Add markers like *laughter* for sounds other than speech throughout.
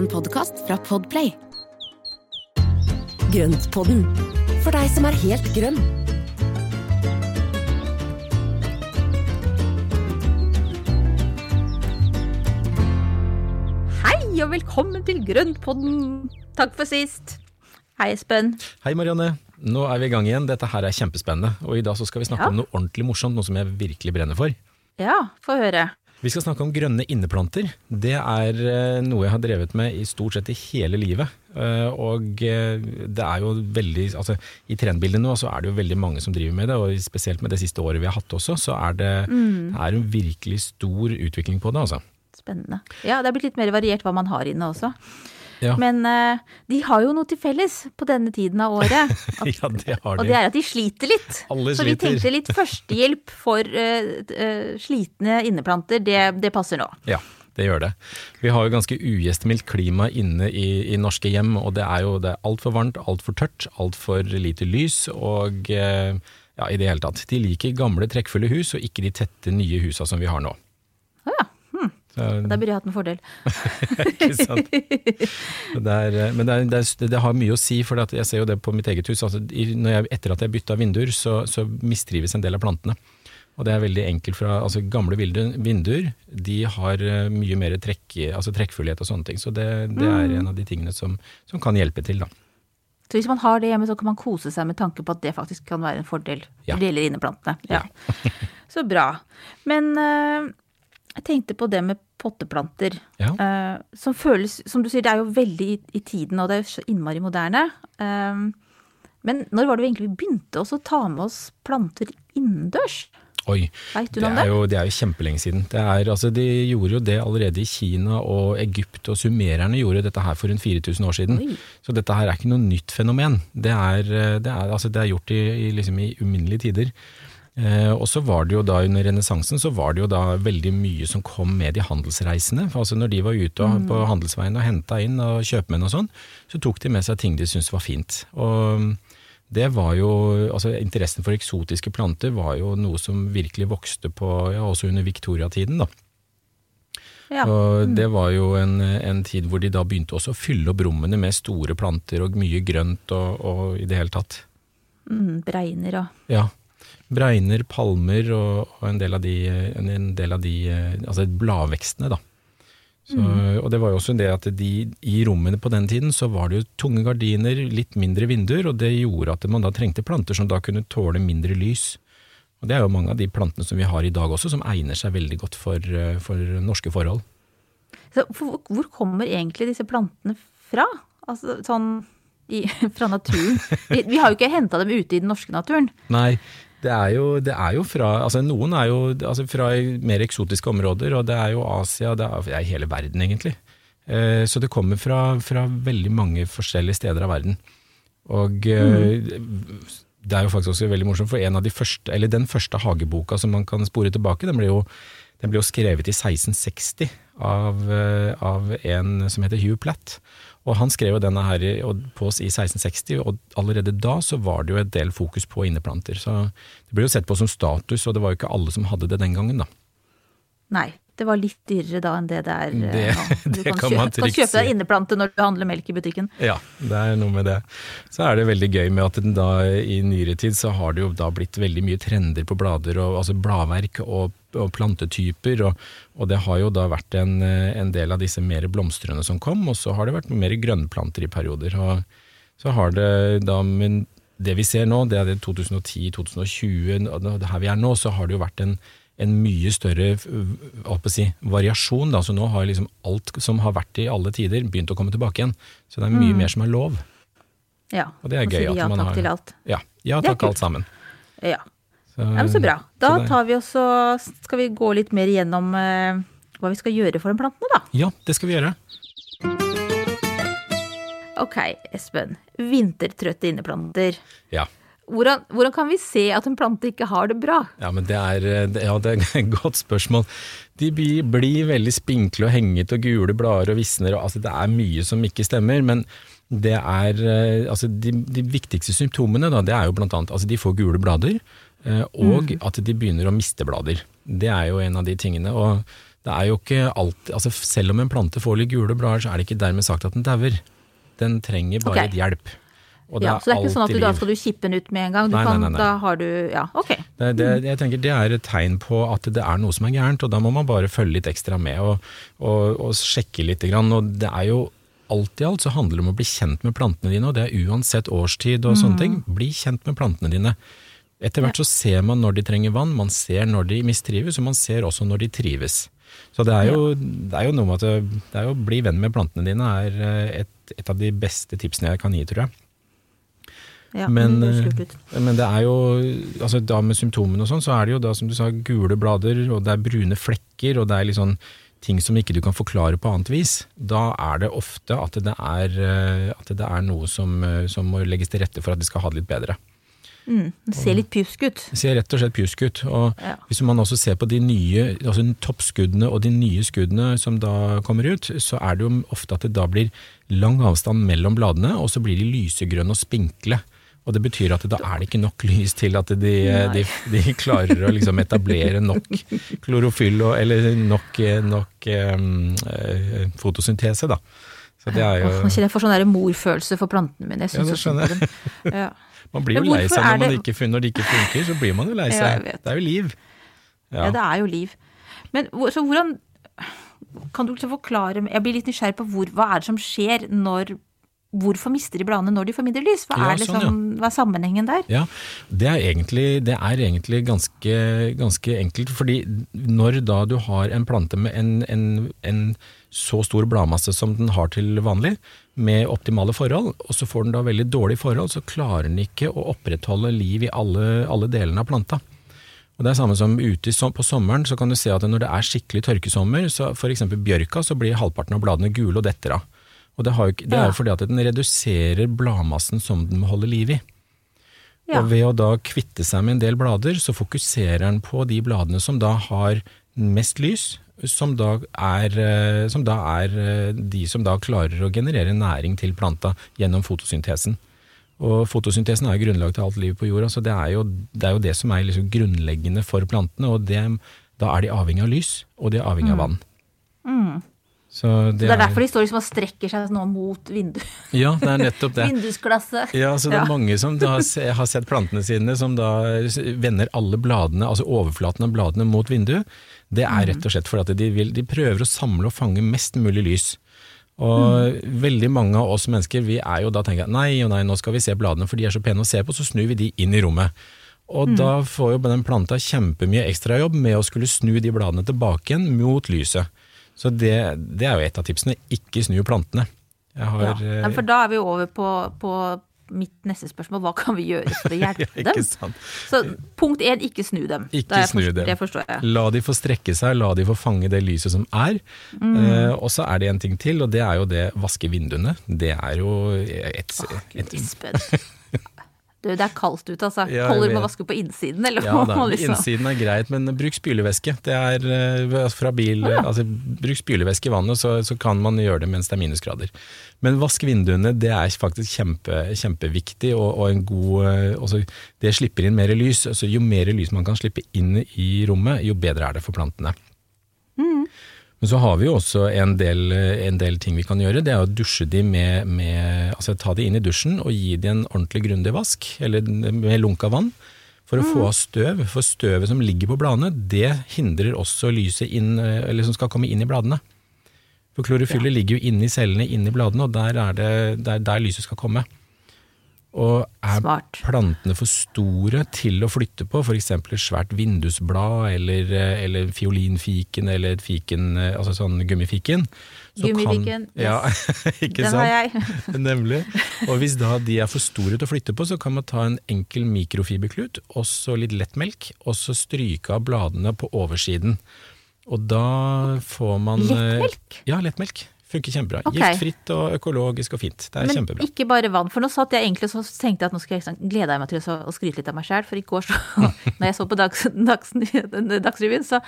En podkast fra Podplay. Grøntpodden, for deg som er helt grønn. Hei og velkommen til Grøntpodden. Takk for sist. Hei, Espen. Hei Marianne, nå er vi i gang igjen. Dette her er kjempespennende. Og i dag så skal vi snakke Ja. om noe ordentlig morsomt, noe som jeg virkelig brenner for. Ja, få høre. Vi skal snakke om grønne inneplanter. Det er eh, noe jeg har drevet med i stort sett i hele livet. Eh, Og eh, det er jo veldig Altså i trendbildet nå så er det jo veldig mange som driver med det, og spesielt med det siste året vi har hatt også, så er det, Mm. det er en virkelig stor utvikling på det, altså. Spennende. Ja, det er blitt litt mer variert hva man har inne også. Ja. Men uh, de har jo noe til felles på denne tiden av året. *laughs* Ja, det har de. Og det er at de sliter litt. Alle sliter. Så vi tenkte litt førstehjelp for uh, uh, slitne inneplanter, det, det passer nå. Ja, det gjør det. Vi har jo ganske ugjestmildt klima inne i, i norske hjem, og det er jo det er altfor varmt, altfor tørt, altfor lite lys, og ja, i det hele tatt. De liker gamle, trekkfulle hus, og ikke de tette, nye husa som vi har nå. Ja. Hm. da burde jeg hatt en fordel. *laughs* ikke sant? Det er, eh, men det, er, det, er, har mye å si, for jeg ser jo det på mitt eget hus. Altså, når jeg, etter at jeg bytta vinduer, så, så mistrives en del av plantene. Og det er veldig enkelt fra altså Gamle vinduer, de har eh, mye mer trekk, altså trekkfullhet og sånne ting. Så det, det er en av de tingene som, som kan hjelpe til, da. Så hvis man har det hjemme, så kan man kose seg med tanke på at det faktisk kan være en fordel Ja. det gjelder inneplantene. Ja. så bra. Men eh, jeg tenkte på det med potteplanter. Ja. Uh, som føles, som du sier, det er jo veldig i, i tiden, og det er så innmari moderne. Uh, men når var det vi egentlig begynte å ta med oss planter innendørs? Oi, Vet du det er, jo, det er jo kjempelenge siden. Det er, altså, de gjorde jo det allerede i Kina og Egypt, og sumererne gjorde dette her for en 4000 år siden. Oi. Så dette her er ikke noe nytt fenomen. Det er, eh, det er, altså, det er gjort i, i, liksom, i uminnelige tider. Eh, og så var det jo da under renessansen så var det jo da veldig mye som kom med de handelsreisende. For altså når de var ute og, på handelsveien og henta inn og kjøpmenn og sånn, så tok de med seg ting de syntes var fint. Og det var jo, altså Interessen for eksotiske planter var jo noe som virkelig vokste på, ja, også under viktoriatiden. da. Ja. Og det var jo en, en tid hvor de da begynte også å fylle opp rommene med store planter og mye grønt og, og i det hele tatt. Mm, bregner og Ja. Bregner, palmer og, og en del av de, en del av de eh, altså bladvekstene, da. Så, Og det var jo også det at de, i rommene på den tiden så var det jo tunge gardiner, litt mindre vinduer, og det gjorde at man da trengte planter som da kunne tåle mindre lys. Og det er jo mange av de plantene som vi har i dag også, som egner seg veldig godt for, eh, for norske forhold. Så hvor, hvor kommer egentlig disse plantene fra? Altså sånn i, *laughs* fra naturen? Vi, vi har jo ikke henta dem ute i den norske naturen. Nei, det er jo, det er jo fra altså Noen er jo altså fra mer eksotiske områder, og det er jo Asia, det er, hele verden egentlig. Eh, så det kommer fra, fra veldig mange forskjellige steder av verden. Og eh, det er jo faktisk også veldig morsomt, for en av de første, eller den første hageboka som man kan spore tilbake, den ble jo, den ble jo skrevet i 1660 av, eh, av en som heter Hugh Platt. Og han skrev jo denne her på oss i 1660, og allerede da så var det jo et del fokus på inneplanter. Så det ble jo sett på som status, og det var jo ikke alle som hadde det den gangen, da. Nei, det var litt dyrere da enn det det er eh, Det- nå. *laughs* Du kan, kan kjøpe, man kan kjøpe deg inneplante når du handler melk i butikken. Ja, det er noe med det. Så er det veldig gøy med at da i nyere tid så har det jo da blitt veldig mye trender på blader, og, altså bladverk og, og plantetyper, og, og det har jo da vært en, eh, en del av disse mer blomstrende som kom, og så har det vært mer grønnplanter i perioder. Og så har det da, men det vi ser nå, det er det 2010-2020, og det her vi er nå, så har det jo vært en en mye større si, variasjon. Da. Så nå har liksom alt som har vært i alle tider, begynt å komme tilbake igjen. Så det er mye mer som er lov. Ja, Og det er gøy ja takk har til alt. Ja, ja takk, alt sammen. Ja. Så, ja, men Så bra. Da så tar vi også, skal vi gå litt mer igjennom eh, hva vi skal gjøre for de plantene, da. Ja, det skal vi gjøre. Ok, Espen. Vintertrøtte inneplanter. Ja. Hvordan, hvordan kan vi se at en plante ikke har det bra? Ja, men det er, ja, det er et *laughs* godt spørsmål. De blir, blir veldig spinkle og hengete og gule blader og visner. Og, altså, det er mye som ikke stemmer, men det er, eh, altså, de, de viktigste symptomene da, det er jo blant annet altså, de får gule blader, og og at de begynner å miste blader. Det er jo en av de tingene. og det er jo ikke alltid altså Selv om en plante får litt gule blader, så er det ikke dermed sagt at den dauer. Den trenger bare okay. litt hjelp. Ja, så det er ikke sånn at du da skal du kippe den ut med en gang. Du Nei, kan, nei, nei. Da har du Ja, ok. Det, det, jeg tenker det er et tegn på at det er noe som er gærent, og da må man bare følge litt ekstra med og, og, og sjekke litt. Grann. Og det er jo alt i alt så handler det om å bli kjent med plantene dine, og det er uansett årstid og sånne ting. Bli kjent med plantene dine. Etter hvert så ser man når de trenger vann, man ser når de mistrives, og man ser også når de trives. Så det er jo, det er jo noe med at det, det er jo å bli venn med plantene dine er eh, et, et av de beste tipsene jeg kan gi, tror jeg. Ja, Men, eh. Men det er jo, altså da med symptomene og sånn, så er det jo da som du sa gule blader, og det er brune flekker, og det er litt sånn ting som ikke du kan forklare på annet vis. Da er det ofte at det er, eh, at det er noe som, eh, som må legges til rette for at de skal ha det litt bedre. Mm, det ser litt pjusk ut. Det ser rett og slett pjusk ut. Og Ja. hvis man også ser på de nye, altså toppskuddene og de nye skuddene som da kommer ut, så er det jo ofte at det da blir lang avstand mellom bladene, og så blir de lysegrønne og spinkle. Og det betyr at da er det ikke nok lys til at de, de, de klarer å liksom etablere nok klorofyll og, eller nok, nok um, eh, fotosyntese, da. Så det er jo jeg får sånn morfølelse for plantene mine. Jeg Ja, det skjønner jeg. *laughs* Ja. Man blir jo lei seg når, man det- ikke, når det ikke funker, så blir man jo lei seg. det er jo liv. Ja. det er jo liv. Men så hvordan Kan du liksom forklare Jeg blir litt nysgjerrig på hvor, hva er det som skjer når Hvorfor mister de bladene når de får mindre lys? Hva Ja, er, liksom, ja. hva er sammenhengen der? Ja, det er egentlig, det er egentlig ganske, ganske enkelt. Fordi når da du har en plante med en, en, en så stor bladmasse som den har til vanlig, med optimale forhold, og så får den da veldig dårlige forhold, så klarer den ikke å opprettholde liv i alle, alle delene av planta. Og det er samme som ute på sommeren, så kan du se at når det er skikkelig tørkesommer, så eksempel bjørka, så blir halvparten av bladene gule og detter av. Og det, har jo, det er jo fordi at den reduserer bladmassen som den må holde liv i. Ja. Og ved å da kvitte seg med en del blader, så fokuserer den på de bladene som da har mest lys, som da er, eh, som da er eh, de som da klarer å generere næring til planta gjennom fotosyntesen. Og fotosyntesen er jo grunnlaget til alt liv på jorda, så det er jo det, er jo det som er liksom grunnleggende for plantene. Og det, da er de avhengig av lys, og de er avhengig av vann. Så Så det, det er derfor de står liksom og strekker seg nå mot vinduet. Ja, det er nettopp det. *laughs* vindusglasset. Ja, så det er Ja. mange som da har sett plantene sine som da vender alle bladene, altså overflaten av bladene mot vinduet. Det er rett og slett fordi de, vil, de prøver å samle og fange mest mulig lys. Og veldig mange av oss mennesker vi er jo da tenker at nei og nei, nå skal vi se bladene for de er så pene å se på, så snur vi de inn i rommet. Og da får jo den planta kjempemye ekstrajobb med å skulle snu de bladene tilbake igjen mot lyset. Så det, det er jo et av tipsene, ikke snu plantene. Jeg har, Ja. eh, for da er vi over på, på mitt neste spørsmål. Hva kan vi gjøre for å *laughs* hjelpe dem? Så punkt én, ikke snu dem. Ikke snu forstår, dem. Det forstår jeg. La de få strekke seg, la de få fange det lyset som er. Mm. Eh, og så er det en ting til, og det er jo det vaske vinduene. Det er jo et, et Lisbeth. *laughs* Du, det er kaldt ute, altså. Ja, jeg Holder med å vaske på innsiden, eller Ja da, *laughs* liksom? innsiden er greit, men bruk spylevæske. Det er eh, fra bil, altså Bruk spylevæske i vannet, så, så kan man gjøre det mens det er minusgrader. Men vask vinduene, det er faktisk kjempe, kjempeviktig, og, og en god eh, også, Det slipper inn mer lys. Altså, jo mer lys man kan slippe inn i rommet, jo bedre er det for plantene. Men så har vi jo også en del, en del ting vi kan gjøre. Det er å dusje de med, med Altså ta de inn i dusjen og gi de en ordentlig grundig vask, eller med lunka vann, for å få av støv. For støvet som ligger på bladene, det hindrer også lyset inn, eller som skal komme inn i bladene. For klorofyllet ligger jo inni cellene inni bladene, og der er det der, der lyset skal komme. Og er Smart. plantene for store til å flytte på, f.eks. et svært vindusblad eller, eller fiolinfiken eller fiken, altså sånn gummifiken så kan- Gummifiken, yes. Ja, *laughs* ikke Den sant? har jeg. *laughs* Nemlig. Og hvis da de er for store til å flytte på, så kan man ta en enkel mikrofiberklut, og så litt lettmelk, og så stryke av bladene på oversiden. Og da får man eh, Lettmelk? Ja, lettmelk. Funker kjempebra. Okay. Giftfritt og økologisk og fint. Det er Men kjempebra. ikke bare vann. For nå satt jeg egentlig og tenkte at nå skal jeg sånn, glede meg til å skryte litt av meg sjøl. For i går, så, *laughs* når jeg så på dags, dags, Dagsrevyen, så,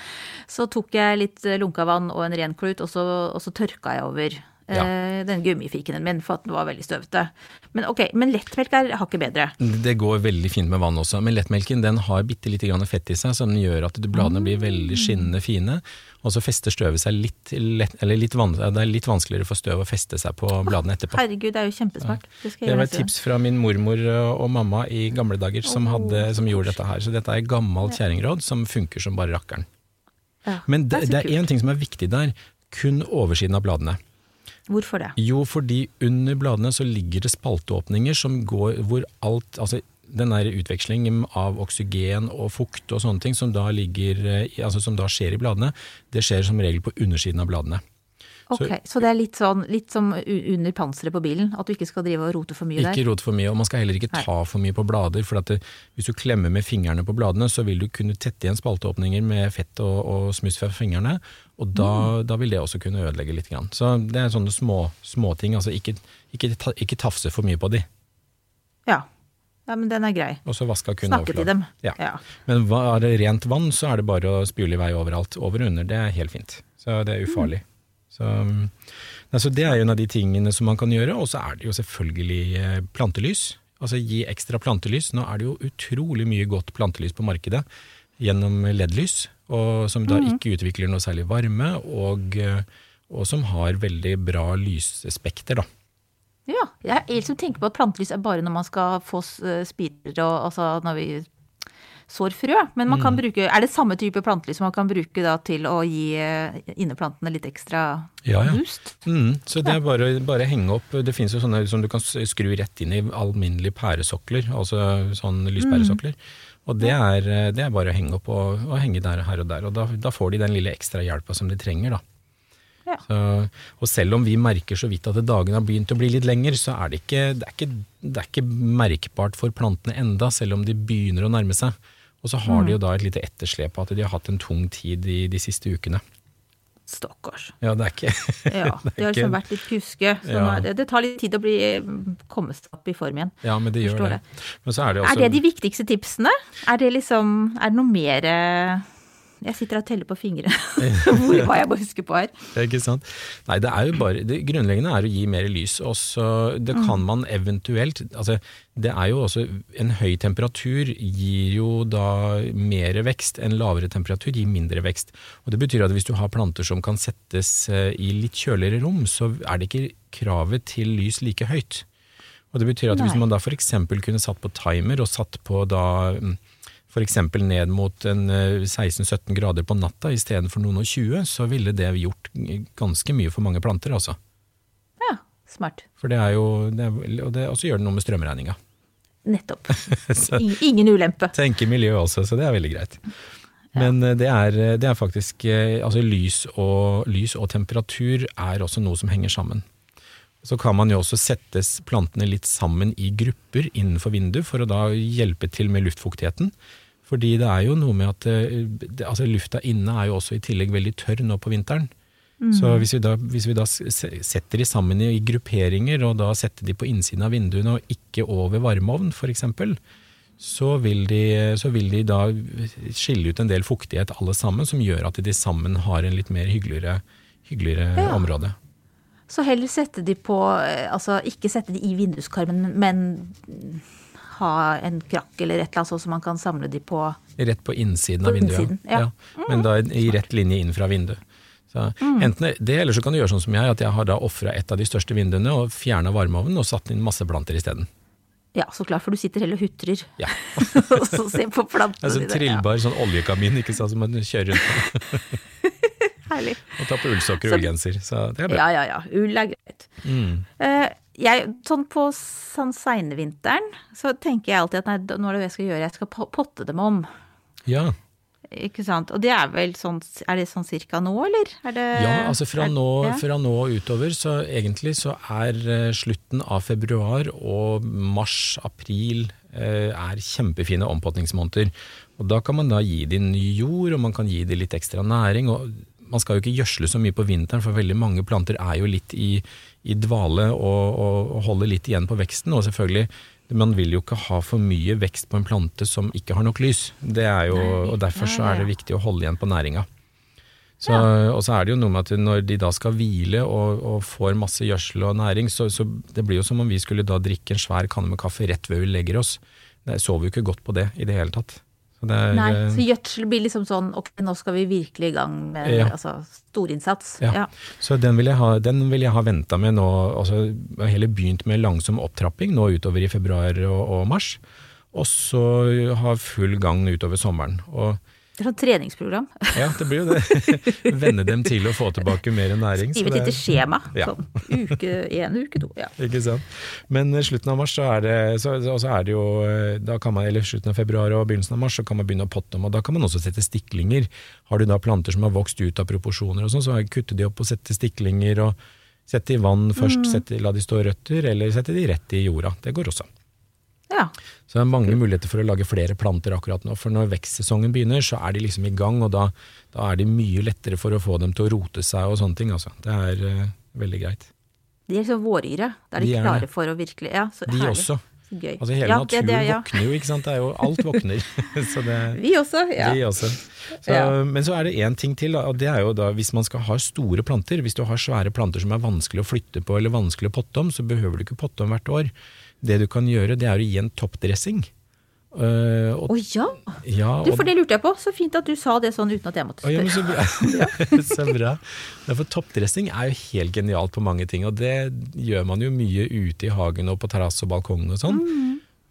så tok jeg litt lunka vann og en ren klut, og så, og så tørka jeg over Ja. eh, den gummifikenen min, for at den var veldig støvete. Men ok, men lettmelk er hakket bedre. Det går veldig fint med vann også, men lettmelken den har bitte lite grann fett i seg, som gjør at bladene blir veldig skinnende fine, og så fester støvet seg litt, lett, eller litt det er litt vanskeligere for støv å feste seg på bladene etterpå. Herregud, det er jo kjempesmart. Det Det var et tips fra min mormor og mamma i gamle dager som, hadde, som gjorde dette her. Så dette er gammelt kjerringråd som funker som bare rakkeren. Ja, Men det, det er én ting som er viktig der. Kun oversiden av bladene. Hvorfor det? Jo, fordi under bladene så ligger det spalteåpninger som går hvor alt Altså den utvekslingen av oksygen og fukt og sånne ting som da, ligger, eh, altså som da skjer i bladene, det skjer som regel på undersiden av bladene. Ok, Så, det er litt sånn litt som under panseret på bilen, at du ikke skal drive og rote for mye Ikke der? rot for mye, og man skal heller ikke ta for mye på blader. For at det, hvis du klemmer med fingrene på bladene, så vil du kunne tette igjen spalteåpninger med fett og, og smuss fra fingrene, og da, Mm. da vil det også kunne ødelegge litt. Grann. Så det er sånne små, småting. Altså ikke, ikke, ta, ikke tafse for mye på de, Ja. ja, men den er grei. og så vaska kun Snakke til dem. Ja. Ja. Men er det rent vann, så er det bare å spyle i vei overalt. Over og under, det er helt fint. Så det er ufarlig. Så, um, så det er jo en av de tingene som man kan gjøre. Og så er det jo selvfølgelig eh, plantelys. Altså gi ekstra plantelys. Nå er det jo utrolig mye godt plantelys på markedet gjennom LED-lys, som da ikke utvikler noe særlig varme, og, eh, og som har veldig bra lysspekter, da. Ja, jeg liksom tenker på at plantelys er bare når man skal få eh, spirer og altså når vi sår frø. Men man Mm. kan bruke, er det samme type plantelys som man kan bruke da til å gi eh, inneplantene litt ekstra Ja, ja. boost? Mm, så det er bare, å henge opp Det finnes jo sånne som du kan skru rett inn i alminnelige pæresokler, altså sånn lyspæresokler. Og det er, eh, det er bare å henge opp og, og henge der her og der, og da, da får de den lille ekstra hjelpa som de trenger, da. Ja. Så, og selv om vi merker så vidt at dagene har begynt å bli litt lenger, så er det ikke, det er ikke, det er ikke merkbart for plantene enda, selv om de begynner å nærme seg. Og så har de jo da et lite etterslep på at de har hatt en tung tid i de siste ukene. Stakkars. Ja, det er ikke *laughs* Ja, Det de har liksom vært litt pjuske. Så Ja. det, det tar litt tid å bli komme seg opp i form igjen. Ja, men det gjør Forstår det. det. Men så er det også Er det de viktigste tipsene? Er det liksom Er det noe mer eh, Jeg sitter og teller på fingre *laughs* hvor hva jeg må huske på her. Ikke sant? Nei, det er jo bare Det grunnleggende er å gi mer lys. Også, det kan man eventuelt Altså, det er jo også En høy temperatur gir jo da mer vekst. En lavere temperatur gir mindre vekst. Og det betyr at hvis du har planter som kan settes eh, i litt kjøligere rom, så er det ikke kravet til lys like høyt. Og det betyr at hvis man da f.eks. kunne satt på timer og satt på da f.eks. ned mot eh, 16-17 grader på natta istedenfor noen og 20, så ville det gjort ganske mye for mange planter, altså. Ja, smart. For det er jo det er, Og det også gjør det noe med strømregninga. Nettopp. *laughs* Så Ingen ulempe. tenker miljø også, så det er veldig greit. Men eh, det er, det er faktisk eh, Altså lys og, lys og temperatur er også noe som henger sammen. Så kan man jo også sette plantene litt sammen i grupper innenfor vinduet for å da hjelpe til med luftfuktigheten. Fordi det er jo noe med at eh, det, altså lufta inne er jo også i tillegg veldig tørr nå på vinteren. Så hvis vi da, hvis vi da setter de sammen i, i grupperinger, og da setter de på innsiden av vinduene og ikke over varmeovn f.eks., så, vil de- så vil de da skille ut en del fuktighet alle sammen, som gjør at de sammen har en litt mer hyggeligere, hyggeligere Ja. område. Så heller sette de på eh, Altså ikke sette de i vinduskarmen, men ha en krakk eller et eller annet sånt som man kan samle de på Rett på innsiden På av vinduet. innsiden, ja. Men da i rett linje inn fra vinduet. Så Enten det, eller så kan du gjøre sånn som jeg, at jeg har da ofra et av de største vinduene og fjerna varmeovnen og satt inn masse planter isteden. Ja, så klart, for du sitter heller og hutrer. Ja. *laughs* og så ser på plantene *laughs* Altså dine. trillbar sånn oljekamin, ikke sant, som man kjører rundt på. *laughs* Herlig. Og ta på ullsokker og ullgenser. Så det er bra. Ja, ja, ja. Ull er greit. Mm. Uh, jeg, sånn på sånn seinvinteren så tenker jeg alltid at nei, nå er det hva jeg skal gjøre, jeg skal potte dem om. Ja. Ikke sant. Og det er vel sånn Er det sånn cirka nå, eller? Er det, ja, altså fra er- nå, ja. fra nå og utover, så egentlig så er eh, slutten av februar og mars, april eh, er kjempefine ompotningsmåneder. Og da kan man da gi de ny jord, og man kan gi de litt ekstra næring. og man skal jo ikke gjødsle så mye på vinteren, for veldig mange planter er jo litt i, i dvale og, og, holder litt igjen på veksten. Og selvfølgelig, man vil jo ikke ha for mye vekst på en plante som ikke har nok lys. Det er jo, og Derfor så er det viktig å holde igjen på næringa. Så, Og så er det jo noe med at når de da skal hvile og, og får masse gjødsel og næring, så, så det blir jo som om vi skulle da drikke en svær kanne med kaffe rett ved vi legger oss. Jeg sover jo ikke godt på det i det hele tatt. Så er, Nei, eh, så gjødsel blir liksom sånn ok, nå skal vi virkelig i gang med Ja. altså, storinnsats. Ja. Ja. Så den vil jeg ha, den vil jeg ha venta med nå. Altså, jeg har heller begynt med langsom opptrapping nå utover i februar og, og mars. Og så ha full gang utover sommeren. Og Det er sånn treningsprogram. ja, det blir jo det. *laughs* Venne dem til å få tilbake mer næring. så Skrive et lite skjema. *laughs* Ja. Sånn uke én, uke to. Ja. Ikke sant. Men slutten av mars så er det, så, så er det jo eh, man, eller slutten av februar og begynnelsen av mars så kan man begynne å potte om, og da kan man også sette stiklinger. Har du da planter som har vokst ut av proporsjoner og sånn, så kutte de opp og sette stiklinger og sette i vann først, sette, la de stå røtter, eller sette de rett i jorda. Det går også. Ja. Så det er mange muligheter for å lage flere planter akkurat nå. For når vekstsesongen begynner, så er de liksom i gang, og da, da er de mye lettere for å få dem til å rote seg og sånne ting. Altså. Det er uh, veldig greit. De er liksom våryre. Da er de, De er klare det. for å virkelig Ja, så De herlig. også. Så gøy. Altså hele ja, naturen det, det, ja. våkner jo, ikke sant. Det er jo, alt våkner. *laughs* *laughs* så det, Vi også. Ja. Vi også. Så. Men så er det én ting til, og det er jo da hvis man skal ha store planter. Hvis du har svære planter som er vanskelig å flytte på eller vanskelig å potte om, så behøver du ikke potte om hvert år. Det du kan gjøre, det er å gi en toppdressing. Uh, og, Å ja! ja, Du, for det lurte jeg på. Så fint at du sa det sånn uten at jeg måtte Å, ja, men så bra. *laughs* så bra. Ja, for toppdressing er jo helt genialt på mange ting, og det gjør man jo mye ute i hagen og på terrasse og balkongen og sånn.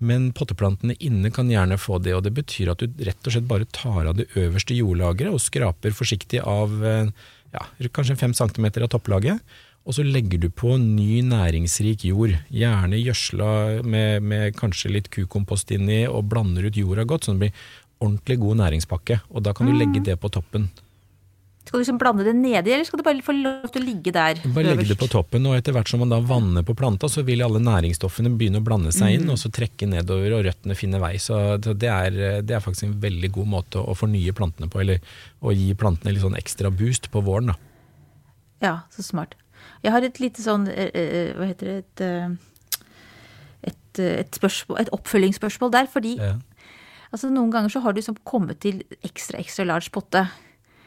Men potteplantene inne kan gjerne få det, og det betyr at du rett og slett bare tar av det øverste jordlageret og skraper forsiktig av eh, ja, kanskje fem centimeter av topplaget. Og så legger du på ny næringsrik jord, gjerne gjødsla med, med kanskje litt kukompost inni, og blander ut jorda godt, så det blir ordentlig god næringspakke. Og da kan du legge det på toppen. Skal du liksom blande det nedi, eller skal du bare få lov til å ligge der? Bare legge det på toppen, og etter hvert som man da vanner på planta, så vil alle næringsstoffene begynne å blande seg inn, og så trekke nedover, og røttene finne vei. Så det er, det er faktisk en veldig god måte å fornye plantene på, eller å gi plantene litt sånn ekstra boost på våren. da. Ja, så smart. Jeg har et lite sånn eh, eh, Hva heter det Et, eh, et, eh, et, spørsmål, et oppfølgingsspørsmål der. Fordi Ja. altså, noen ganger så har du liksom kommet til ekstra, ekstra large potte.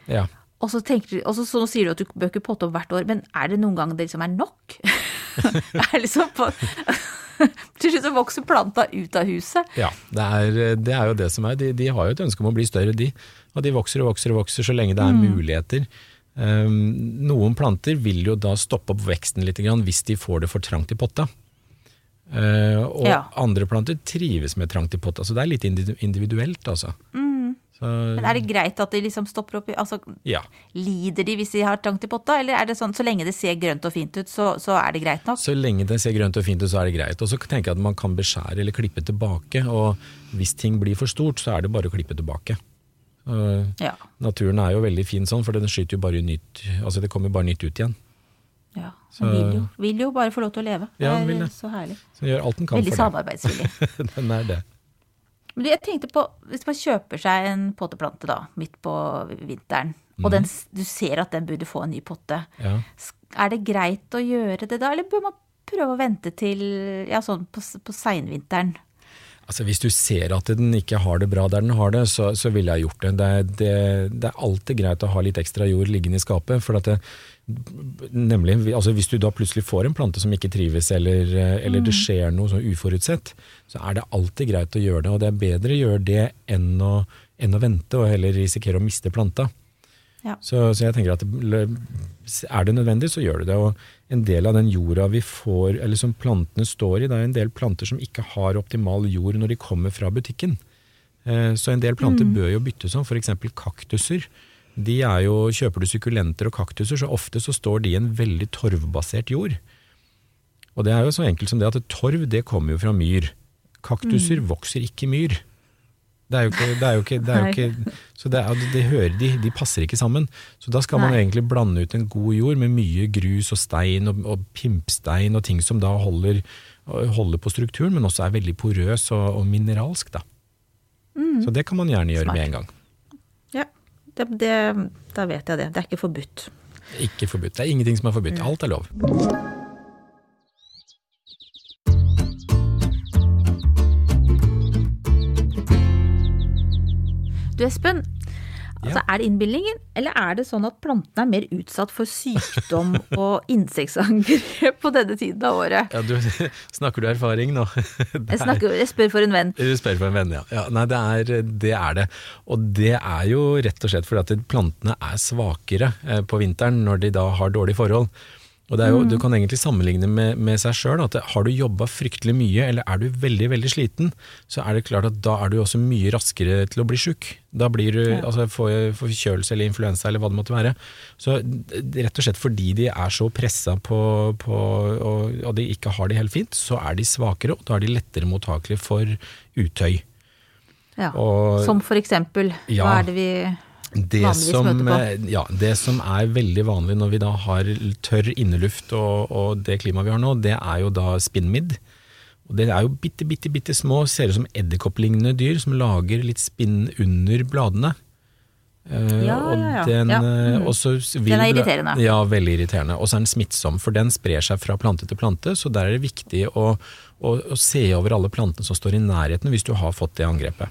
Ja. Og så, tenker og så, så sier du at du bør ikke potte opp hvert år, men er det noen ganger det liksom er nok? *laughs* er liksom på *laughs* Til slutt så vokser planta ut av huset. Ja, det er, det er jo det som er. De, de har jo et ønske om å bli større, de. Og de vokser og vokser og vokser så lenge det er muligheter. Um, noen planter vil jo da stoppe opp veksten litt hvis de får det for trangt i potta. Uh, og Ja. andre planter trives med trangt i potta, så det er litt individuelt, altså. Så, Men er det greit at de liksom stopper opp altså, ja. Lider de hvis de har trangt i potta, eller er det sånn så lenge det ser grønt og fint ut, så, så er det greit nok? Så lenge det ser grønt og fint ut, så er det greit. Og så tenker jeg at man kan beskjære eller klippe tilbake, og hvis ting blir for stort, så er det bare å klippe tilbake. Uh, Ja. Naturen er jo veldig fin sånn, for den skyter jo bare nytt Altså det kommer bare nytt ut igjen. ja. Så- Den vil jo, vil jo bare få lov til å leve. Ja, den det vil er det. så herlig. Så gjør alt den kan Veldig samarbeidsvillig. *laughs* den er det. Men jeg tenkte på, hvis man kjøper seg en potteplante da, midt på vinteren, og den, du ser at den burde få en ny potte, Ja. er det greit å gjøre det da, eller bør man prøve å vente til ja, sånn på, på seinvinteren? Altså Hvis du ser at den ikke har det bra der den har det, så, så ville jeg gjort det. Det er, det. det er alltid greit å ha litt ekstra jord liggende i skapet. for at det, Nemlig, altså Hvis du da plutselig får en plante som ikke trives, eller, eller det skjer noe sånn uforutsett, så er det alltid greit å gjøre det. Og det er bedre å gjøre det enn å, enn å vente og heller risikere å miste planta. Ja. Så, så jeg tenker at det- er det nødvendig, så gjør du det. Og en del av den jorda vi får, eller som plantene står i, det er en del planter som ikke har optimal jord når de kommer fra butikken. Eh, Så en del planter bør jo byttes om, f.eks. kaktuser. De er jo, Kjøper du sukkulenter og kaktuser, så ofte så står de i en veldig torvbasert jord. Og det er jo så enkelt som det at torv det kommer jo fra myr. Kaktuser vokser ikke i myr. Det er jo ikke, det er jo ikke, det er jo ikke Så det, er, det hører de, de passer ikke sammen. Så da skal man Nei. egentlig blande ut en god jord med mye grus og stein og, og pimpstein og ting som da holder, holder på strukturen, men også er veldig porøs og, og mineralsk. Da. Så det kan man gjerne gjøre Smart. med en gang. Ja, da vet jeg det. Det er ikke forbudt. Ikke forbudt. Det er ingenting som er forbudt. Alt er lov. Du Espen, Altså, Er det innbildningen, eller er det sånn at plantene er mer utsatt for sykdom *laughs* og insektangrep på denne tiden av året? Ja, du, *laughs* snakker du erfaring nå? *laughs* Jeg, snakker, jeg spør for en venn. Du spør for en venn, ja. ja nei, det er, det er det. Og det er jo rett og slett fordi at plantene er svakere eh, på vinteren når de da har dårlige forhold. Og jo, Mm. Du kan egentlig sammenligne med, med seg sjøl. Har du jobba fryktelig mye, eller er du veldig veldig sliten, så er det klart at da er du også mye raskere til å bli sjuk. Da blir du Ja. altså, får forkjølelse eller influensa eller hva det måtte være. Så Rett og slett fordi de er så pressa på, på og, og de ikke har det helt fint, så er de svakere, og da er de lettere mottakelige for utøy. Ja. Og- Som for eksempel, Ja. hva er det vi Det som, eh, ja, det som er veldig vanlig når vi da har tørr inneluft og, og det klimaet vi har nå, det er jo da spinnmidd. Og det er jo bitte, bitte, bitte små, ser ut som edderkopplignende dyr som lager litt spinn under bladene. Eh, Ja, og ja, ja. Den, Ja, eh, mm. vil Den er irriterende. Ja, veldig irriterende. Og så er den smittsom, for den sprer seg fra plante til plante, så der er det viktig å, å, å se over alle plantene som står i nærheten hvis du har fått det angrepet.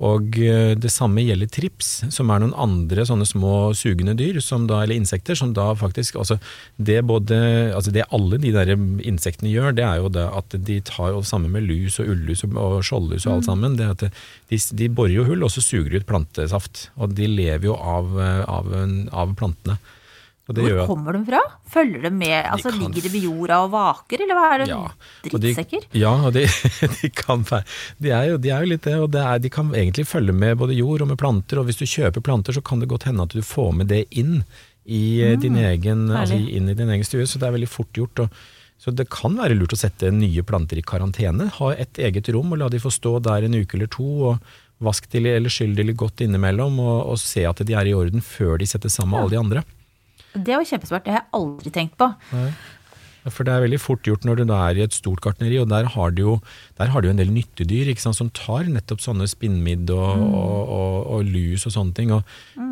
Og eh, det samme gjelder trips, som er noen andre sånne små sugende dyr, som da, eller insekter, som da faktisk altså det, både, altså det alle de der insektene gjør, det er jo det at de tar jo sammen med lus og ullus og, og skjoldlus og alt sammen, det at de, de borer jo hull og så suger de ut plantesaft. Og de lever jo av, eh, av, av plantene. Hvor kommer de fra? Følger de med? Altså, kan Ligger de ved jorda og vaker, eller hva er det? Ja, og de- Ja, og de, *laughs* de kan være de er, jo, de er jo litt det, og det er, de kan egentlig følge med både jord og med planter, og hvis du kjøper planter, så kan det godt hende at du får med det inn i mm, din egen, altså inn i din egen stue, så det er veldig fort gjort. Og, så det kan være lurt å sette nye planter i karantene, ha et eget rom og la de få stå der en uke eller to, og vask de eller skyll de litt godt innimellom, og, og se at de er i orden før de settes sammen med alle de andre. Det var kjempesmart, det har jeg aldri tenkt på. Nei. For det er veldig fort gjort når du da er i et stort gartneri, og der har du jo, der har du jo en del nyttedyr ikke sant, som tar nettopp sånne spinnmidd og, og, og, og lus og sånne ting. Og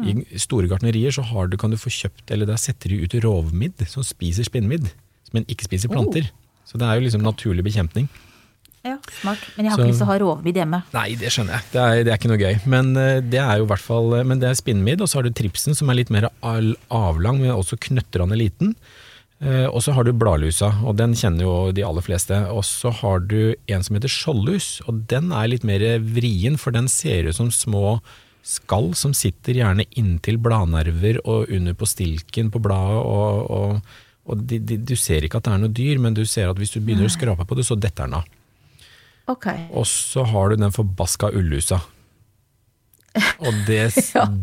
I store gartnerier så har du, kan du få kjøpt, eller der setter de ut rovmidd som spiser spinnmidd, men ikke spiser planter. Så det er jo liksom naturlig bekjempning. Ja, smart. Men jeg har Så- ikke lyst til å ha rovmidd hjemme. Nei, det skjønner jeg. Det er, det er ikke noe gøy. Men eh, det er jo i hvert fall eh, Men det er spinnmidd, og så har du tripsen som er litt mer avlang, men også knøttrende liten. Eh, Og så har du bladlusa, og den kjenner jo de aller fleste. Og så har du en som heter skjoldlus, og den er litt mer vrien, for den ser ut som små skall som sitter gjerne inntil bladnerver og under på stilken på bladet. og, og, og de, de, Du ser ikke at det er noe dyr, men du ser at hvis du begynner å skrape på det, så detter den av. Ok. Og så har du den forbaska ullusa. *laughs* Og det,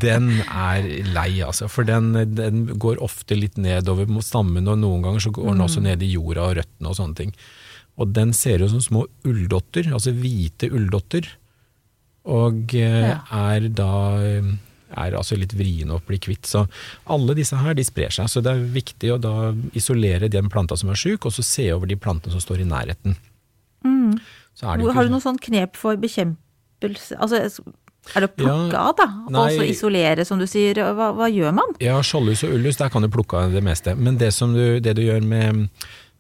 den er lei, altså. For den, den går ofte litt nedover mot stammen, og noen ganger så går den også ned i jorda og røttene og sånne ting. Og den ser ut som små ulldotter, altså hvite ulldotter. Og eh, Ja. er da eh, er altså litt vrien å bli kvitt. Så alle disse her de sprer seg, så det er viktig å da isolere den planta som er sjuk, og så se over de plantene som står i nærheten. Så er det jo ikke har du noen sånn knep for bekjempelse Altså, er det å plukke Ja, av, da? Og så isolere, som du sier. Hva, hva gjør man? Ja, skjoldlus og ullus, der kan du plukke av det meste. Men det, som du, det du gjør med,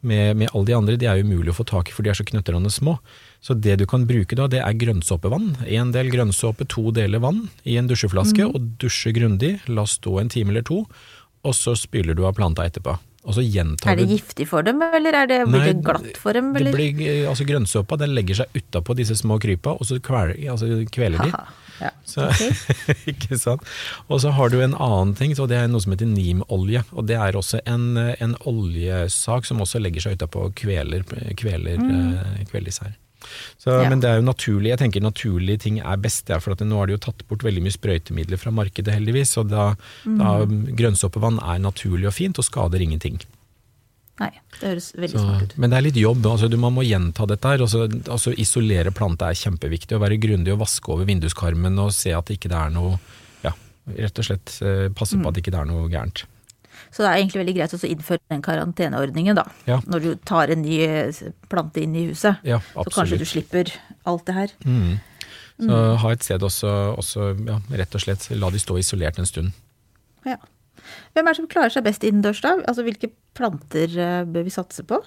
med, med alle de andre, de er umulig å få tak i, for de er så knøttrende små. Så det du kan bruke da, det er grønnsåpevann. En del grønnsåpe, to deler vann i en dusjeflaske, og dusje grundig. La stå en time eller to, og så spyler du av planta etterpå. Og så gjentar Er det giftig for dem, eller er det, blir Nei, det glatt for dem? Det blir, altså Grønnsåpa den legger seg utapå disse små krypa, og så kveler, altså kveler de. Ja. Så, *laughs* ikke sant? Og så har du en annen ting, så det er noe som heter nimolje. Og det er også en, en oljesak som også legger seg utapå og kveler, kveler, mm. kveler disse her. Så, Ja. Men det er jo naturlig, jeg tenker naturlige ting er best, ja, for at nå har de jo tatt bort veldig mye sprøytemidler fra markedet heldigvis, og da, da grønnsåpevann er naturlig og fint og skader ingenting. Nei, det høres veldig Så, smart ut. men det er litt jobb, altså du, man må gjenta dette her. Altså, altså Isolere planta er kjempeviktig. Å være grundig og vaske over vinduskarmen og se at det ikke er noe Ja, rett og slett eh, passe Mm. på at det ikke er noe gærent. Så det er egentlig veldig greit å innføre den karanteneordningen, da. Ja. Når du tar en ny eh, plante inn i huset. Ja, så kanskje du slipper alt det her. Mm. Så ha et sted også, også ja, rett og slett la de stå isolert en stund. Ja. Hvem er det som klarer seg best innendørs, da? Altså hvilke planter eh, bør vi satse på?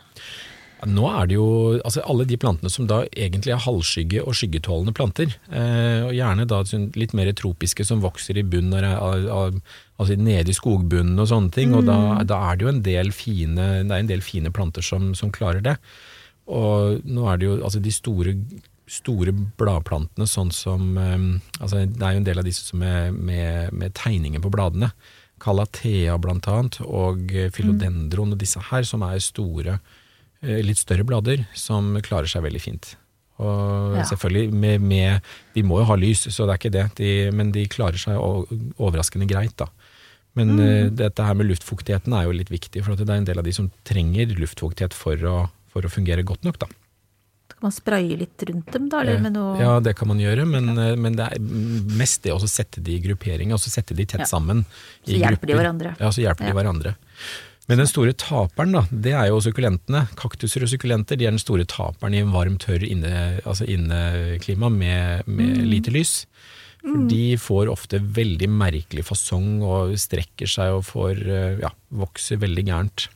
Nå er det jo altså alle de plantene som da egentlig er halvskygge- og skyggetålende planter, eh, og gjerne da sånn litt mer tropiske som vokser i av, altså nede i skogbunnen og sånne ting, og da, da, er det jo en del fine, det en del fine planter som, som klarer det. Og nå er det jo altså de store, store bladplantene, sånn som eh, altså Det er jo en del av disse som er med, med tegninger på bladene. Calathea blant annet, og philodendron og disse her, som er store Eh, litt større blader som klarer seg veldig fint. Og Ja. selvfølgelig med, med De må jo ha lys, så det er ikke det, de, men de klarer seg overraskende greit, da. Men eh, dette her med luftfuktigheten er jo litt viktig, for at det er en del av de som trenger luftfuktighet for å, for å fungere godt nok, da. Kan man spraye litt rundt dem, da? Eller med noe Eh, Ja, det kan man gjøre, men, ja. men det er mest det å sette de i gruppering, altså sette de tett Ja. sammen. Så hjelper hjelper de hverandre. Ja, så hjelper Ja. de hverandre. Men den store taperen, da, det er jo sukkulentene. Kaktuser og sukkulenter de er den store taperen i en varm, tørr inneklima altså inneklima med, med Mm. lite lys. For de får ofte veldig merkelig fasong og strekker seg og får, eh, ja, vokser veldig gærent.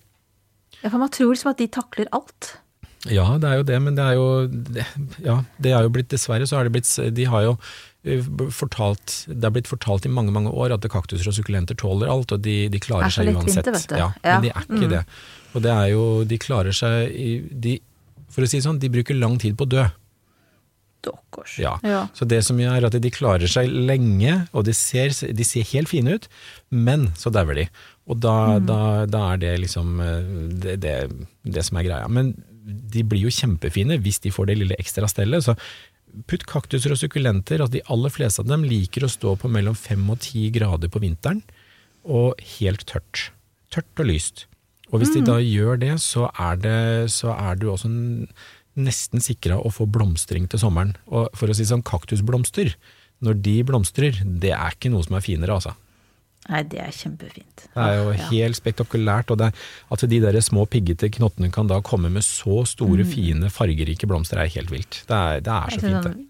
Ja, for man tror liksom at de takler alt. Ja, det er jo det, men det er jo det, Ja, det er jo blitt Dessverre så har det blitt De har jo fortalt Det er blitt fortalt i mange, mange år at kaktuser og sukkulenter tåler alt, og de, de klarer Er så seg uansett. vet du. Ja, Ja. Men de er ikke Mm. det. Og det er jo De klarer seg i de, For å si det sånn, de bruker lang tid på å dø. Dokkors. Ja. Ja. Så det som gjør at de klarer seg lenge, og de ser, de ser helt fine ut, men så dauer de. Og da, Mm. da, da er det liksom eh, det, det, det som er greia. Men de blir jo kjempefine hvis de får det lille ekstra stellet. Så putt kaktuser og sukkulenter, altså de aller fleste av dem liker å stå på mellom fem og ti grader på vinteren, og helt tørt. Tørt og lyst. Og hvis de da gjør det, så er, det, så er du også nesten sikra å få blomstring til sommeren. Og for å si sånn, kaktusblomster, når de blomstrer, det er ikke noe som er finere, altså. Nei, det er kjempefint. Det er jo Ja. helt spektakulært, og det, at de der små piggete knottene kan da komme med så store, fine, fargerike blomster, er helt vilt. Det er, det er så fint, det. sånn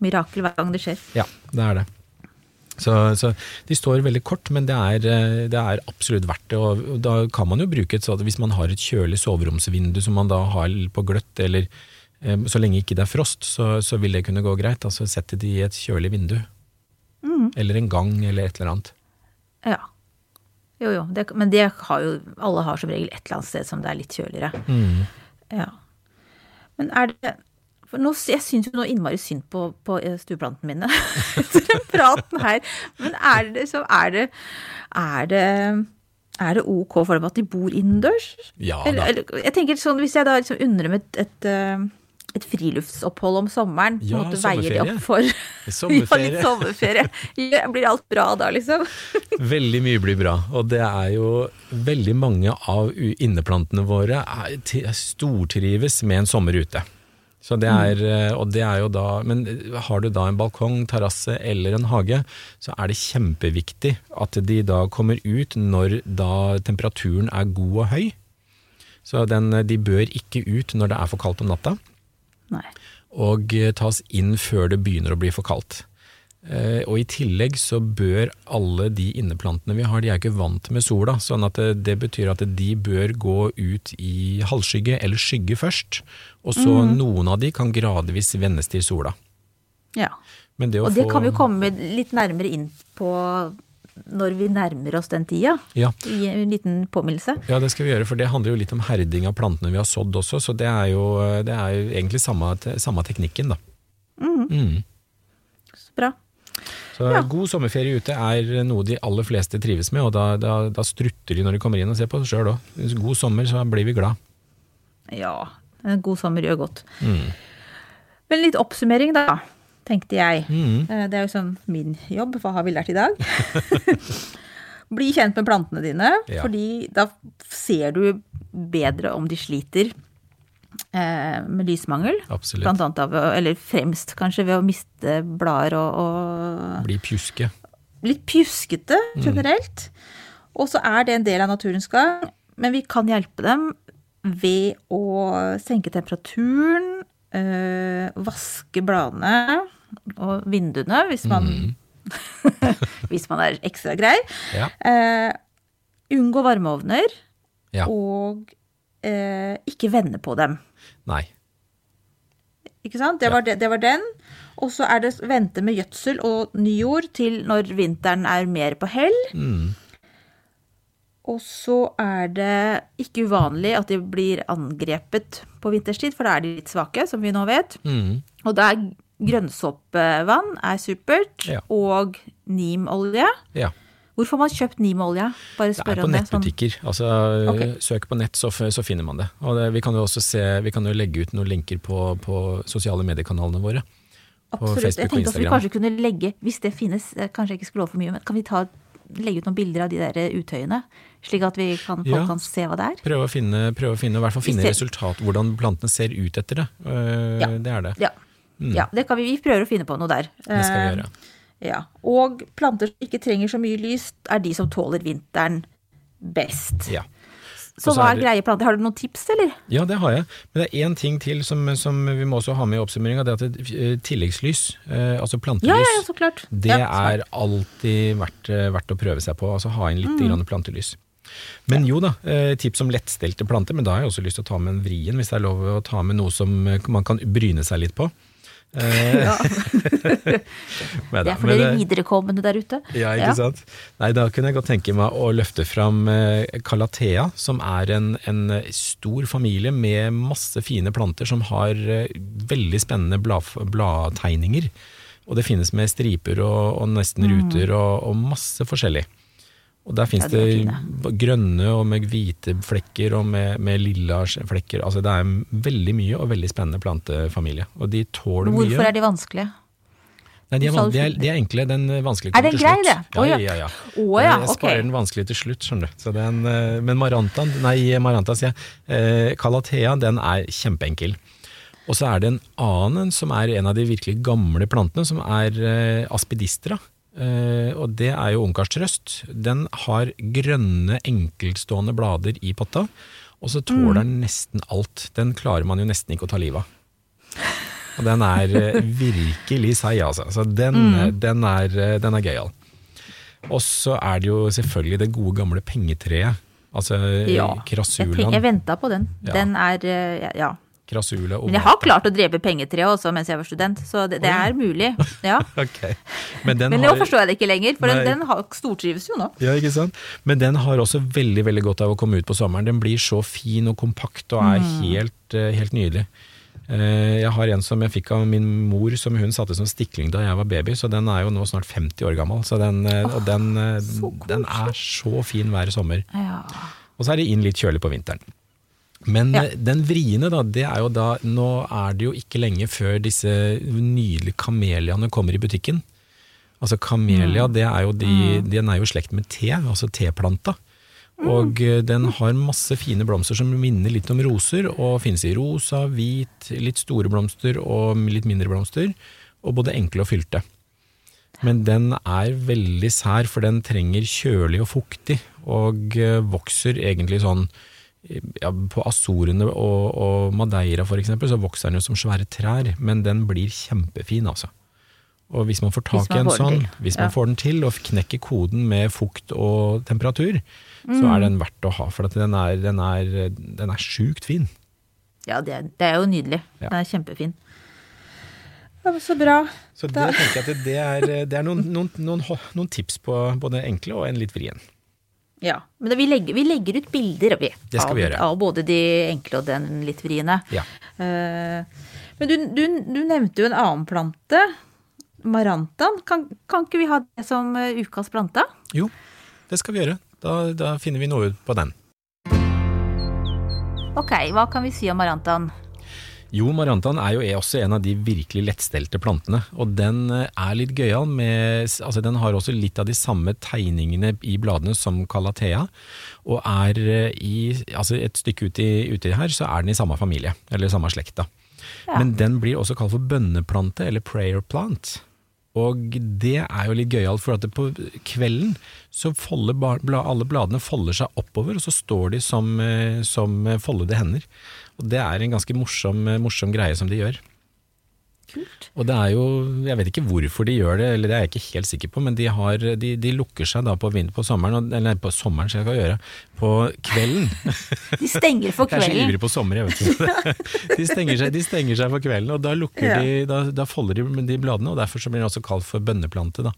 Mirakel hver gang det skjer. Ja, det er det. Så, så de står veldig kort, men det er, eh, det er absolutt verdt det. Og da kan man jo bruke et sånt, hvis man har et kjølig soveromsvindu som man da har på gløtt, eller eh, så lenge ikke det er frost, så, så vil det kunne gå greit. Altså sette de i et kjølig vindu. Eller en gang, eller et eller annet. Ja. Jo, jo. Det, men det har jo Alle har som regel et eller annet sted som det er litt kjøligere. Mm. Ja. Men er det for nå, Jeg syns jo nå innmari synd på, på eh, stueplantene mine *laughs* etter den praten her. Men er det så Er det Er det, er det ok for dem at de bor innendørs? Ja da. eller, jeg tenker sånn, Hvis jeg da liksom undrer dem et, et, eh, et friluftsopphold om sommeren, på Ja, måte veier de sommerferie. opp for *laughs* *laughs* ja, litt sommerferie. Ja, Blir alt bra da, liksom? *laughs* Veldig mye blir bra, og det er jo veldig mange av inneplantene våre er, stortrives med en sommer ute. Så det er, eh, og det er jo da, men har du da en balkong, terrasse eller en hage, så er det kjempeviktig at de da kommer ut når da temperaturen er god og høy. Så den, de bør ikke ut når det er for kaldt om natta Nei. og eh, tas inn før det begynner å bli for kaldt. Eh, Og i tillegg så bør alle de inneplantene vi har, de er ikke vant med sola, sånn at det, det betyr at de bør gå ut i halvskygge eller skygge først, og så noen av de kan gradvis vennes til sola. Ja. Men det Og det få kan vi jo komme litt nærmere inn på når vi nærmer oss den tida. ja, I en liten påminnelse. ja, det skal vi gjøre, for det handler jo litt om herding av plantene vi har sådd også, så det er jo, det er jo egentlig samme, samme teknikken, da. Mm. Så bra. Så Ja. god sommerferie ute er noe de aller fleste trives med, og da, da, da strutter de når de kommer inn og ser på oss sjøl òg. God sommer, så blir vi glad. Ja, en god sommer gjør godt. Mm. Men litt oppsummering, da, tenkte jeg. Mm. Eh, Det er jo sånn min jobb. Hva har vi lært i dag? *laughs* Bli kjent med plantene dine, Ja. fordi da ser du bedre om de sliter eh, med lysmangel. Absolutt. Blant annet av, eller fremst kanskje ved å miste blader og, og Bli pjuske. litt pjuskete generelt. Og så er det en del av naturens gang, men vi kan hjelpe dem ved å senke temperaturen, øh, vaske bladene og vinduene hvis man, *laughs* hvis man er ekstra grei. Ja. Eh, unngå varmeovner Ja. og eh, ikke vende på dem. Nei. Ikke sant? Det var, det, det var den. Og så er det vente med gjødsel og nyjord til når vinteren er mer på hell. Mm. Og så er det ikke uvanlig at de blir angrepet på vinterstid, for da er de litt svake, som vi nå vet. Mm. Og da er grønnsåpevann er supert, Ja. og nimolje. Ja. Hvor får man kjøpt nimolje? Bare Det er spør på om det. Sånn. nettbutikker. Altså, okay. Søk på nett, så, så finner man det. Det, vi kan jo også se, vi kan jo legge ut noen linker på, på sosiale mediekanalene våre. på Absolutt. Facebook Jeg tenkte at vi kanskje kunne legge, hvis det finnes, eh, kanskje jeg ikke skulle love for mye, men kan vi ta, legge ut noen bilder av de der utøyene? Slik at vi kan, folk Ja. kan se hva det er? Prøve å finne, prøve å finne, i hvert fall finne det- resultat, hvordan plantene ser ut etter det. Uh, Ja. Det er det. Ja. Ja det kan vi, vi prøver å finne på noe der. Mm. Det skal vi Eh, gjøre. Ja. Og planter som ikke trenger så mye lys, er de som tåler vinteren best. Ja. Så hva er det- greie planter? Har du noen tips, eller? ja, det har jeg. Men det er én ting til som, som vi må også ha med i oppsummeringa. Det er at det, eh, tilleggslys, eh, altså plantelys, Ja, ja, så klart. det ja, er alltid verdt, eh, verdt å prøve seg på. Altså ha inn litt Mm. plantelys. Men jo da, eh, tips om lettstelte planter, men da har jeg også lyst til å ta med en vrien, hvis det er lov å ta med noe som eh, man kan bryne seg litt på. Eh, Ja, *laughs* men det er for dere viderekommende der ute. Ja, ikke sant? Nei, da kunne jeg godt tenke meg å løfte fram eh, Calathea, som er en, en stor familie med masse fine planter som har eh, veldig spennende blad, bladtegninger. Og det finnes med striper og, og nesten ruter og, og masse forskjellig. Og der finnes Mm. Ja, de er det grønne og med hvite flekker og med, med lilla flekker. Altså det er en veldig mye og veldig spennende plantefamilie. Og de tåler mye. Hvorfor er de vanskelige? Nei, de er, van- de er, de er enkle. Den vanskelige Er kommer den grei, det? Å, Ja, ja. ja, ja. Oh, ja, jeg sparer sparer den vanskelige til slutt, skjønner du. Så den, eh, men Maranta, nei, Maranta sier jeg, eh, Calathea, den er kjempeenkel. Og så er det en annen som er en av de virkelig gamle plantene, som er eh, aspidistra. Eh, og det er jo ungkarstrøst. Den har grønne, enkeltstående blader i potta, og så tåler den nesten alt. Den klarer man jo nesten ikke å ta livet av. Og den er eh, *laughs* virkelig seig, altså. Så den, mm. den er, eh, den er gøyal. Og så er det jo selvfølgelig det gode gamle pengetreet. Altså ja, Krasulaen. Jeg, tenk- jeg venta på den. Ja. Den er eh, Ja. og Men jeg har klart å drepe pengetreet også mens jeg var student, så det, det er mulig. Ja. *laughs* okay. Men den Men nå har, forstår jeg det ikke lenger, for Nei. den, den har- stortrives jo nå. ja, ikke sant? Men den har også veldig veldig godt av å komme ut på sommeren. Den blir så fin og kompakt og er Mm. helt, eh, helt nydelig. Eh, Jeg har en som jeg fikk av min mor, som hun satte som stikling da jeg var baby, så den er jo nå snart 50 år gammel. Så den, Åh, og den, eh, så den er så fin hver sommer. Ja. Og så er det inn litt kjølig på vinteren. Men Ja. den vriene, da, det er jo da Nå er det jo ikke lenge før disse nydelige kameliaene kommer i butikken. Altså kamelia, Mm. det er jo de, den er jo i slekt med te, altså teplanta. Mm. Og eh, den har masse fine blomster som minner litt om roser, og finnes i rosa, hvit, litt store blomster og litt mindre blomster. Og både enkle og fylte. Men den er veldig sær, for den trenger kjølig og fuktig, og eh, vokser egentlig sånn ja, På Azorene og, og Madeira for eksempel, så vokser den jo som svære trær, men den blir kjempefin, altså. Og hvis man får tak i en sånn, hvis hvis ja. man får den til og knekker koden med fukt og temperatur, så Mm. er den verdt å ha, for at den er, den er, den er sjukt fin. Ja, det, er- det er jo nydelig. Ja. Den er kjempefin. Ja, så bra. Så det Da- tenker jeg at det er, det er noen, noen, noen, noen tips på både enkle og en litt vrien. Ja, men vi legger, vi legger ut bilder vi, av, vi av både de enkle og den litt vriene. Ja. Eh, men du, du, du nevnte jo en annen plante, marantaen. Kan, kan ikke vi ha det som eh, ukas plante? Jo, det skal vi gjøre. Da, da finner vi noe på den. Ok, hva kan vi si om marantaen? Jo, Mariantan er jo også en av de virkelig lettstelte plantene, og den eh, er litt gøyal med Altså, den har også litt av de samme tegningene i bladene som calathea, og er eh, i Altså, et stykke uti, uti her, så er den i samme familie, eller samme slekt, da. Ja. Men den blir også kalt for bønneplante, eller prayer plant. Og det er jo litt gøyalt, for at på kvelden så folder alle bladene folder seg oppover, og så står de som, eh, som foldede hender. Og det er en ganske morsom, morsom greie som de gjør. Kult. Og det er jo, jeg vet ikke hvorfor de gjør det, eller det er jeg ikke helt sikker på, men de, har, de, de lukker seg da på, vind, på sommeren, eller på sommeren skal jeg gjøre, på kvelden. *laughs* De stenger for kvelden. Jeg er så ivrig på sommer, jeg vet ikke. *laughs* De stenger seg, de stenger seg for kvelden, og da, lukker Ja. de, da, da folder de de bladene, og derfor så blir det også kalt for bønneplante. Da.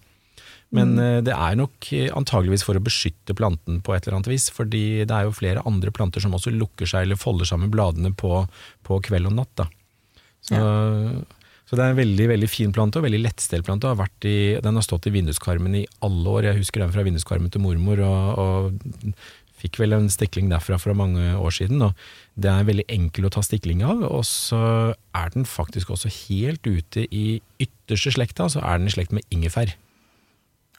Men Mm. eh, det er nok eh, antageligvis for å beskytte planten på et eller annet vis, fordi det er jo flere andre planter som også lukker seg eller folder sammen bladene på, på kveld og natt. Da. Så, så det er en veldig veldig fin plante og veldig lettstelt plante. Har vært i, den har stått i vinduskarmen i alle år. Jeg husker den fra vinduskarmen til mormor. og, og Fikk vel en stikling derfra for mange år siden. og Det er veldig enkel å ta stikling av. Og så er den faktisk også helt ute i ytterste slekta, så er den i slekt med ingefær.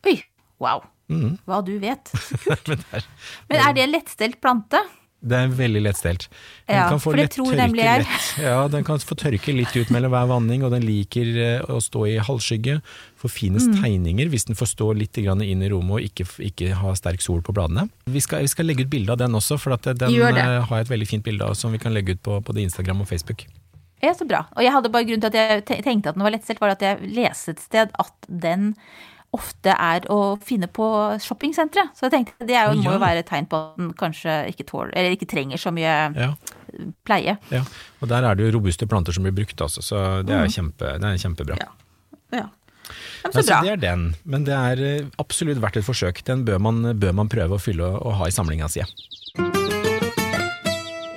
Oi, wow. Mm. Hva du vet. *laughs* Men det er, Men er det en lettstelt plante? det er veldig lettstelt. Den Ja, kan få lett tror tørke. Lett, ja, den kan få tørke litt ut mellom hver vanning, og den liker eh, å stå i halvskygge. Får finest Mm. tegninger hvis den får stå litt inn i rommet og ikke, ikke ha sterk sol på bladene. Vi skal, vi skal legge ut bilde av den også, for at den eh, har jeg et veldig fint bilde av som vi kan legge ut på både Instagram og Facebook. Ja, så bra. Og jeg hadde bare grunnen til at jeg tenkte at den var lettstelt, var at jeg leste et sted at den ofte er å finne på shoppingsentre. Så jeg tenkte det er jo, ja. må jo være et tegn på at den kanskje ikke tåler, eller ikke trenger så mye Ja, pleie. ja. Og der er det jo robuste planter som blir brukt, altså, så det er, kjempe, det er kjempebra. Ja. Ja. Ja, men så bra. det er den, men det er eh, absolutt verdt et forsøk. Den bør man, bør man prøve å fylle og, og ha i samlinga si.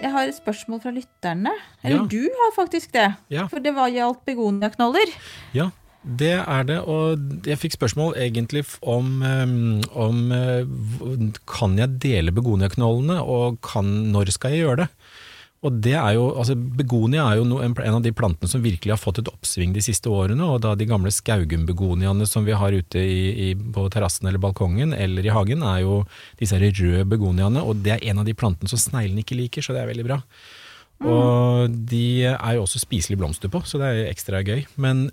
Jeg har et spørsmål fra lytterne. Eller Ja. du har faktisk det. Ja. For det var gjaldt begoniaknoller. Ja, det er det. Og jeg fikk spørsmål egentlig om, om eh, kan jeg dele begoniaknollene, og kan, når skal jeg gjøre det? Og det er jo, altså Begonia er jo en, en av de plantene som virkelig har fått et oppsving de siste årene. og da De gamle skaugumbegoniaene som vi har ute i, i, på terrassen eller balkongen eller i hagen, er jo disse her røde begoniaene. Og det er en av de plantene som sneglene ikke liker, så det er veldig bra. Og de er jo også spiselige blomster på, så det er ekstra gøy. Men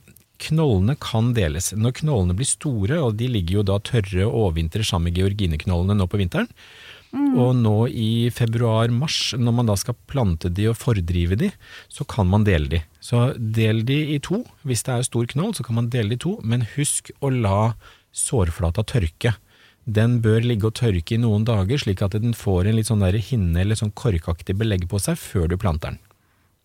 knollene kan deles. Når knollene blir store, og de ligger jo da tørre og overvintrer sammen med georgineknollene nå på vinteren, og nå i februar-mars, når man da skal plante de og fordrive de, så kan man dele de. Så del de i to. Hvis det er stor knoll, så kan man dele de i to, men husk å la sårflata tørke. Den bør ligge og tørke i noen dager, slik at den får en litt sånn der hinne eller sånn korkaktig belegg på seg før du planter den.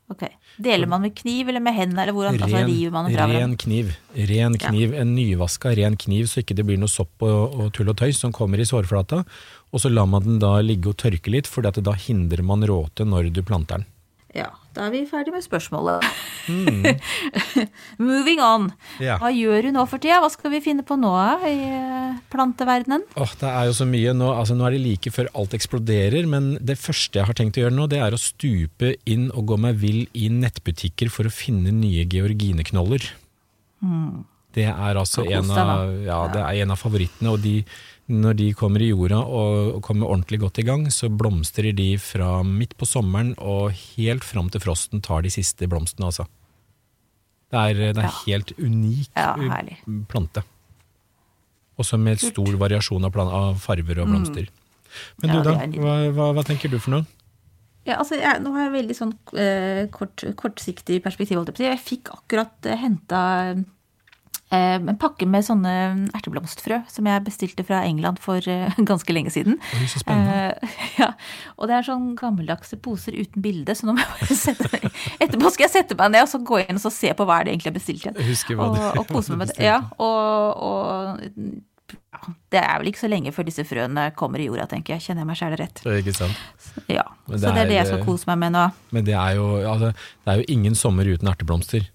Ok. Deler man med kniv eller med hendene, eller hvordan altså, river man fra ren kniv. Ren Ja. kniv, En nyvaska ren kniv, så ikke det blir noe sopp og, og tull og tøys som kommer i sårflata. Og så lar man den da ligge og tørke litt, for da hindrer man råte når du planter den. Ja, da er vi ferdig med spørsmålet. *laughs* Moving on. Mm. Ja. Hva gjør du nå for tida? Hva skal vi finne på nå i eh, planteverdenen? Åh, det er jo så mye. Nå, altså, nå er det like før alt eksploderer, men det første jeg har tenkt å gjøre nå, det er å stupe inn og gå meg vill i nettbutikker for å finne nye georgineknoller. Det er altså en av, ja, det er en av favorittene, og de, når de kommer i jorda og kommer ordentlig godt i gang, så blomstrer de fra midt på sommeren og helt fram til frosten tar de siste blomstene, altså. Det er, det er Ja. helt unik Ja, herlig. plante. Også med Kult. stor variasjon av, av farver og blomster. Men Ja, du da, er nydelig. hva, hva, hva tenker du for noe? Ja, altså, jeg, nå har jeg veldig sånn eh, kort, kortsiktig perspektiv. Jeg. Jeg fikk akkurat eh, henta en pakke med sånne erteblomstfrø som jeg bestilte fra England for eh, *laughs* ganske lenge siden. Oi, så spennende. Eh, *laughs* ja, Og det er sånn gammeldagse poser uten bilde, så nå må jeg bare *laughs* sette Etterpå skal jeg sette meg ned og så gå inn og så se på hva er det egentlig jeg har bestilt igjen. Jeg og, og pose meg med det. bestilte. Ja, og, og ja, det er vel ikke så lenge før disse frøene kommer i jorda, tenker jeg. Kjenner jeg meg sjæl rett. Det er Ikke sant? Ja, det Så det det er det jeg er- skal kose meg med nå. Men det er jo, altså, det er jo ingen sommer uten erteblomster.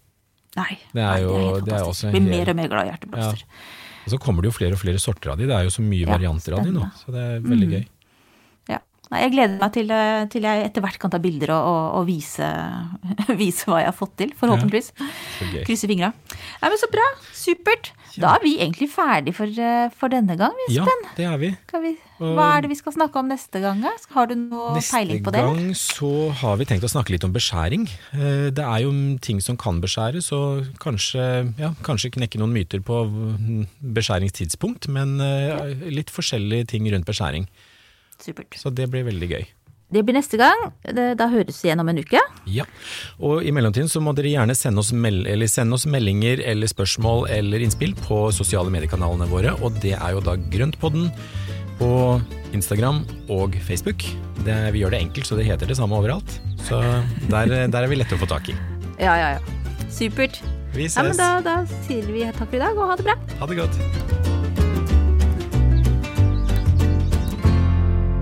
Nei, Det er jo- nei, det er også Blir mer og mer glad i hjerteblomster. Og så kommer det jo flere og flere sorter av de. Det er jo så mye Ja, varianter av de nå, så det er veldig Mm. gøy. Ja. Nei, jeg gleder meg til, eh, til jeg etter hvert kan ta bilder og, og, og vise, *laughs* vise hva jeg har fått til, forhåpentligvis. Ja. Krysse fingra. Ja, men så bra. Supert. Da er vi egentlig ferdig for, eh, for denne gang, vi, Ja, det er vi. Vi, hva er det vi skal snakke om neste gang? Har du noe Neste peiling på det? Neste gang så har vi tenkt å snakke litt om beskjæring. Eh, Det er jo ting som kan beskjæres, og kanskje, ja, kanskje knekke noen myter på mm, beskjæringstidspunkt, men litt forskjellige ting rundt beskjæring. Supert. Så det blir veldig gøy. Det blir neste gang. Da høres vi igjen om en uke. Ja, og i mellomtiden så må dere gjerne sende oss, eller sende oss meldinger eller spørsmål eller innspill på sosiale mediekanalene våre, og det er jo da Grøntpodden på Instagram og Facebook. Det, vi gjør det enkelt, så det heter det samme overalt. Så der, der er vi lette å få tak i. Ja, ja, ja. Supert. Vi Ja, men ses. da, da sier vi takk for i dag, og ha det bra. Ha det godt.